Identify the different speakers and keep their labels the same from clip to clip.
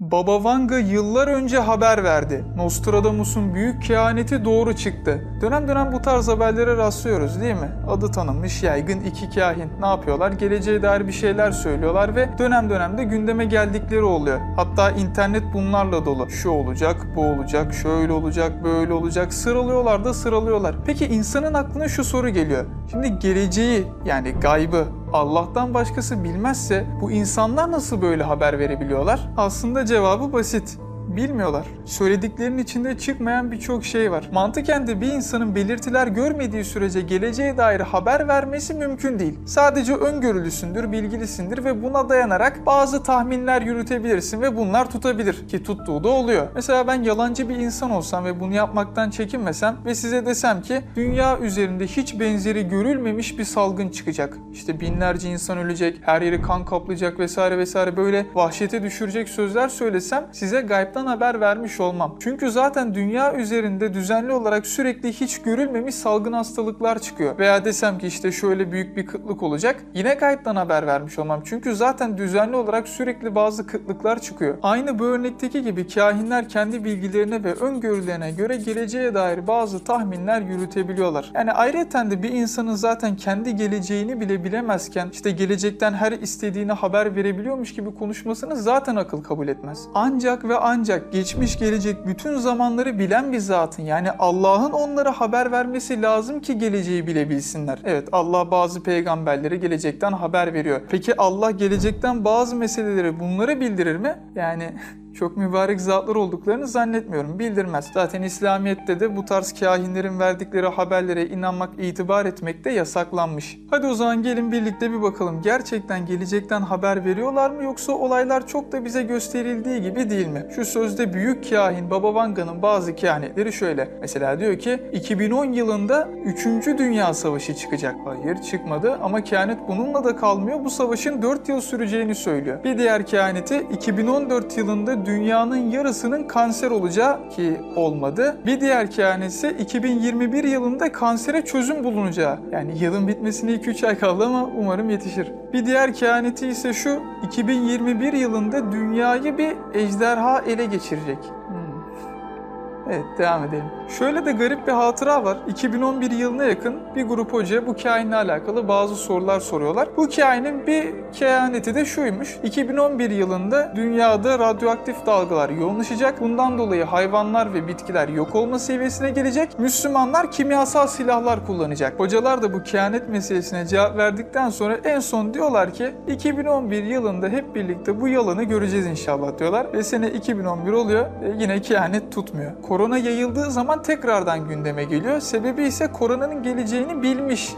Speaker 1: Baba Vanga yıllar önce haber verdi. Nostradamus'un büyük kehaneti doğru çıktı. Dönem dönem bu tarz haberlere rastlıyoruz değil mi? Adı tanınmış yaygın iki kahin. Ne yapıyorlar? Geleceğe dair bir şeyler söylüyorlar ve dönem dönem de gündeme geldikleri oluyor. Hatta internet bunlarla dolu. Şu olacak, bu olacak, şöyle olacak, böyle olacak. Sıralıyorlar da sıralıyorlar. Peki insanın aklına şu soru geliyor. Şimdi geleceği yani gaybı Allah'tan başkası bilmezse bu insanlar nasıl böyle haber verebiliyorlar? Aslında cevabı basit bilmiyorlar. Söylediklerinin içinde çıkmayan birçok şey var. Mantıken de bir insanın belirtiler görmediği sürece geleceğe dair haber vermesi mümkün değil. Sadece öngörülüsündür, bilgilisindir ve buna dayanarak bazı tahminler yürütebilirsin ve bunlar tutabilir ki tuttuğu da oluyor. Mesela ben yalancı bir insan olsam ve bunu yapmaktan çekinmesem ve size desem ki dünya üzerinde hiç benzeri görülmemiş bir salgın çıkacak. İşte binlerce insan ölecek, her yeri kan kaplayacak vesaire vesaire böyle vahşete düşürecek sözler söylesem size gaybtan haber vermiş olmam. Çünkü zaten dünya üzerinde düzenli olarak sürekli hiç görülmemiş salgın hastalıklar çıkıyor. Veya desem ki işte şöyle büyük bir kıtlık olacak. Yine gaybtan haber vermiş olmam. Çünkü zaten düzenli olarak sürekli bazı kıtlıklar çıkıyor. Aynı bu örnekteki gibi kahinler kendi bilgilerine ve öngörülerine göre geleceğe dair bazı tahminler yürütebiliyorlar. Yani ayrıca de bir insanın zaten kendi geleceğini bile bilemezken işte gelecekten her istediğine haber verebiliyormuş gibi konuşmasını zaten akıl kabul etmez. Ancak ve ancak geçmiş gelecek bütün zamanları bilen bir zatın yani Allah'ın onlara haber vermesi lazım ki geleceği bilebilsinler. Evet Allah bazı peygamberlere gelecekten haber veriyor. Peki Allah gelecekten bazı meseleleri bunları bildirir mi? Yani çok mübarek zatlar olduklarını zannetmiyorum. Bildirmez. Zaten İslamiyet'te de bu tarz kahinlerin verdikleri haberlere inanmak, itibar etmek de yasaklanmış. Hadi o zaman gelin birlikte bir bakalım. Gerçekten gelecekten haber veriyorlar mı yoksa olaylar çok da bize gösterildiği gibi değil mi? Şu sözde büyük kahin Baba Vanga'nın bazı kehanetleri şöyle. Mesela diyor ki 2010 yılında 3. Dünya Savaşı çıkacak. Hayır çıkmadı ama kehanet bununla da kalmıyor. Bu savaşın 4 yıl süreceğini söylüyor. Bir diğer kehaneti 2014 yılında dünyanın yarısının kanser olacağı ki olmadı. Bir diğer kehanet ise 2021 yılında kansere çözüm bulunacağı. Yani yılın bitmesine 2-3 ay kaldı ama umarım yetişir. Bir diğer kehaneti ise şu 2021 yılında dünyayı bir ejderha ele geçirecek. Evet devam edelim. Şöyle de garip bir hatıra var. 2011 yılına yakın bir grup hoca bu kainle alakalı bazı sorular soruyorlar. Bu kainin bir kehaneti de şuymuş. 2011 yılında dünyada radyoaktif dalgalar yoğunlaşacak. Bundan dolayı hayvanlar ve bitkiler yok olma seviyesine gelecek. Müslümanlar kimyasal silahlar kullanacak. Hocalar da bu kehanet meselesine cevap verdikten sonra en son diyorlar ki 2011 yılında hep birlikte bu yalanı göreceğiz inşallah diyorlar. Ve sene 2011 oluyor ve yine kehanet tutmuyor. Korona yayıldığı zaman tekrardan gündeme geliyor. Sebebi ise koronanın geleceğini bilmiş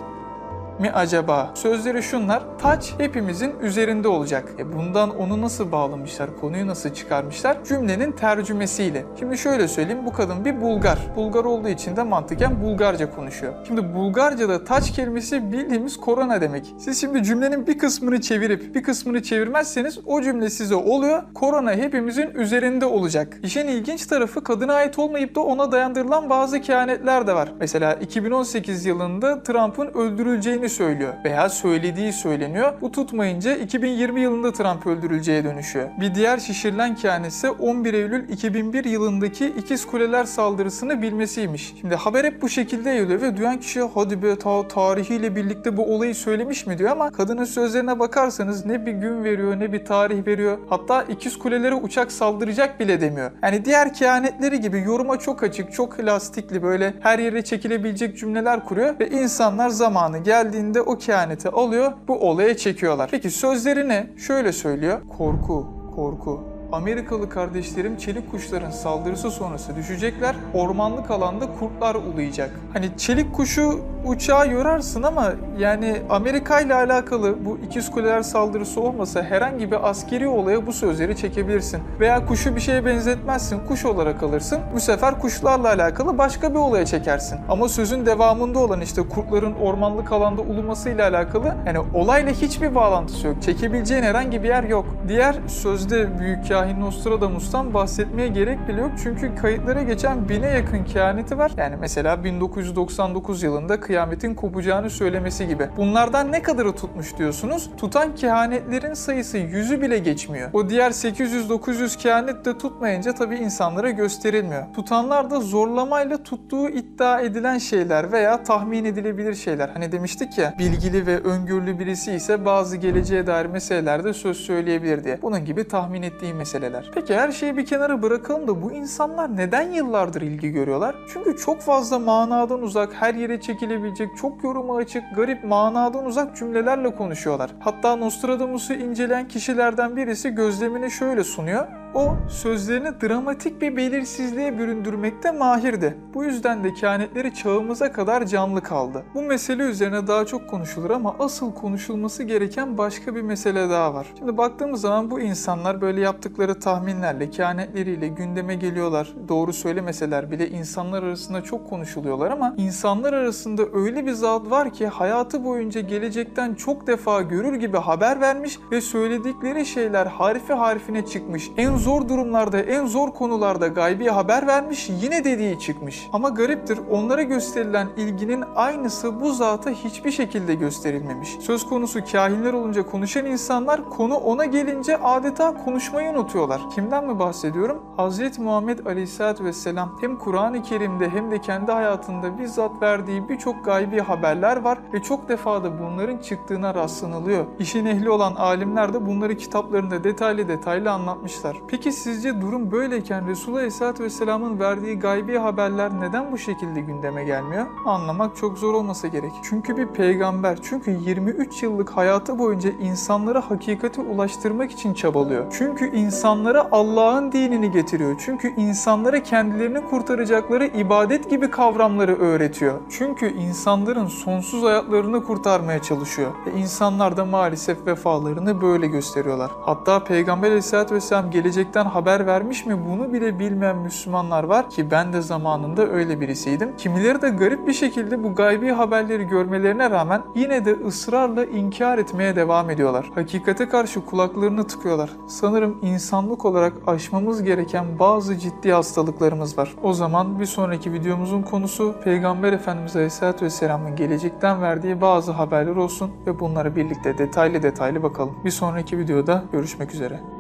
Speaker 1: mi acaba? Sözleri şunlar. Taç hepimizin üzerinde olacak. E bundan onu nasıl bağlamışlar? Konuyu nasıl çıkarmışlar? Cümlenin tercümesiyle. Şimdi şöyle söyleyeyim. Bu kadın bir Bulgar. Bulgar olduğu için de mantıken Bulgarca konuşuyor. Şimdi Bulgarca'da taç kelimesi bildiğimiz korona demek. Siz şimdi cümlenin bir kısmını çevirip bir kısmını çevirmezseniz o cümle size oluyor. Korona hepimizin üzerinde olacak. İşin ilginç tarafı kadına ait olmayıp da ona dayandırılan bazı kehanetler de var. Mesela 2018 yılında Trump'ın öldürüleceğini söylüyor veya söylediği söyleniyor. Bu tutmayınca 2020 yılında Trump öldürüleceğe dönüşüyor. Bir diğer şişirilen kehanet ise 11 Eylül 2001 yılındaki ikiz kuleler saldırısını bilmesiymiş. Şimdi haber hep bu şekilde yayılıyor ve duyan kişi hadi be ta tarihiyle birlikte bu olayı söylemiş mi diyor ama kadının sözlerine bakarsanız ne bir gün veriyor ne bir tarih veriyor. Hatta ikiz kulelere uçak saldıracak bile demiyor. Yani diğer kehanetleri gibi yoruma çok açık, çok lastikli böyle her yere çekilebilecek cümleler kuruyor ve insanlar zamanı geldiğinde o kehaneti alıyor bu olaya çekiyorlar. Peki sözleri ne? Şöyle söylüyor. Korku, korku, Amerikalı kardeşlerim çelik kuşların saldırısı sonrası düşecekler. Ormanlık alanda kurtlar ulayacak. Hani çelik kuşu uçağa yorarsın ama yani Amerika ile alakalı bu ikiz kuleler saldırısı olmasa herhangi bir askeri olaya bu sözleri çekebilirsin. Veya kuşu bir şeye benzetmezsin, kuş olarak alırsın. Bu sefer kuşlarla alakalı başka bir olaya çekersin. Ama sözün devamında olan işte kurtların ormanlık alanda ulumasıyla alakalı yani olayla hiçbir bağlantısı yok. Çekebileceğin herhangi bir yer yok. Diğer sözde büyük kahin Nostradamus'tan bahsetmeye gerek bile yok. Çünkü kayıtlara geçen bine yakın kehaneti var. Yani mesela 1999 yılında kıyamet kıyametin kopacağını söylemesi gibi. Bunlardan ne kadarı tutmuş diyorsunuz? Tutan kehanetlerin sayısı yüzü bile geçmiyor. O diğer 800-900 kehanet de tutmayınca tabii insanlara gösterilmiyor. Tutanlar da zorlamayla tuttuğu iddia edilen şeyler veya tahmin edilebilir şeyler. Hani demiştik ya bilgili ve öngörülü birisi ise bazı geleceğe dair meselelerde söz söyleyebilir diye. Bunun gibi tahmin ettiği meseleler. Peki her şeyi bir kenara bırakalım da bu insanlar neden yıllardır ilgi görüyorlar? Çünkü çok fazla manadan uzak, her yere çekilebilecek, çok yoruma açık, garip manadan uzak cümlelerle konuşuyorlar. Hatta Nostradamus'u inceleyen kişilerden birisi gözlemini şöyle sunuyor. O sözlerini dramatik bir belirsizliğe büründürmekte mahirdi. Bu yüzden de kehanetleri çağımıza kadar canlı kaldı. Bu mesele üzerine daha çok konuşulur ama asıl konuşulması gereken başka bir mesele daha var. Şimdi baktığımız zaman bu insanlar böyle yaptıkları tahminlerle, kehanetleriyle gündeme geliyorlar. Doğru söylemeseler bile insanlar arasında çok konuşuluyorlar ama insanlar arasında öyle bir zat var ki hayatı boyunca gelecekten çok defa görür gibi haber vermiş ve söyledikleri şeyler harfi harfine çıkmış. En zor durumlarda, en zor konularda gaybi haber vermiş, yine dediği çıkmış. Ama gariptir, onlara gösterilen ilginin aynısı bu zata hiçbir şekilde gösterilmemiş. Söz konusu kahinler olunca konuşan insanlar konu ona gelince adeta konuşmayı unutuyorlar. Kimden mi bahsediyorum? Hz. Muhammed Aleyhisselatü Vesselam hem Kur'an-ı Kerim'de hem de kendi hayatında bizzat verdiği birçok gaybi haberler var ve çok defa da bunların çıktığına rastlanılıyor. İşin ehli olan alimler de bunları kitaplarında detaylı detaylı anlatmışlar. Peki sizce durum böyleyken Resulullah Aleyhisselatü Vesselam'ın verdiği gaybi haberler neden bu şekilde gündeme gelmiyor? Anlamak çok zor olmasa gerek. Çünkü bir peygamber, çünkü 23 yıllık hayatı boyunca insanlara hakikati ulaştırmak için çabalıyor. Çünkü insanlara Allah'ın dinini getiriyor. Çünkü insanlara kendilerini kurtaracakları ibadet gibi kavramları öğretiyor. Çünkü insanların sonsuz hayatlarını kurtarmaya çalışıyor. Ve insanlar da maalesef vefalarını böyle gösteriyorlar. Hatta Peygamber Aleyhisselatü Vesselam gelecekten haber vermiş mi bunu bile bilmeyen Müslümanlar var ki ben de zamanında öyle birisiydim. Kimileri de garip bir şekilde bu gaybi haberleri görmelerine rağmen yine de ısrarla inkar etmeye devam ediyorlar. Hakikate karşı kulaklarını tıkıyorlar. Sanırım insanlık olarak aşmamız gereken bazı ciddi hastalıklarımız var. O zaman bir sonraki videomuzun konusu Peygamber Efendimiz Aleyhisselatü Vesselam'ın gelecekten verdiği bazı haberler olsun ve bunlara birlikte detaylı detaylı bakalım. Bir sonraki videoda görüşmek üzere.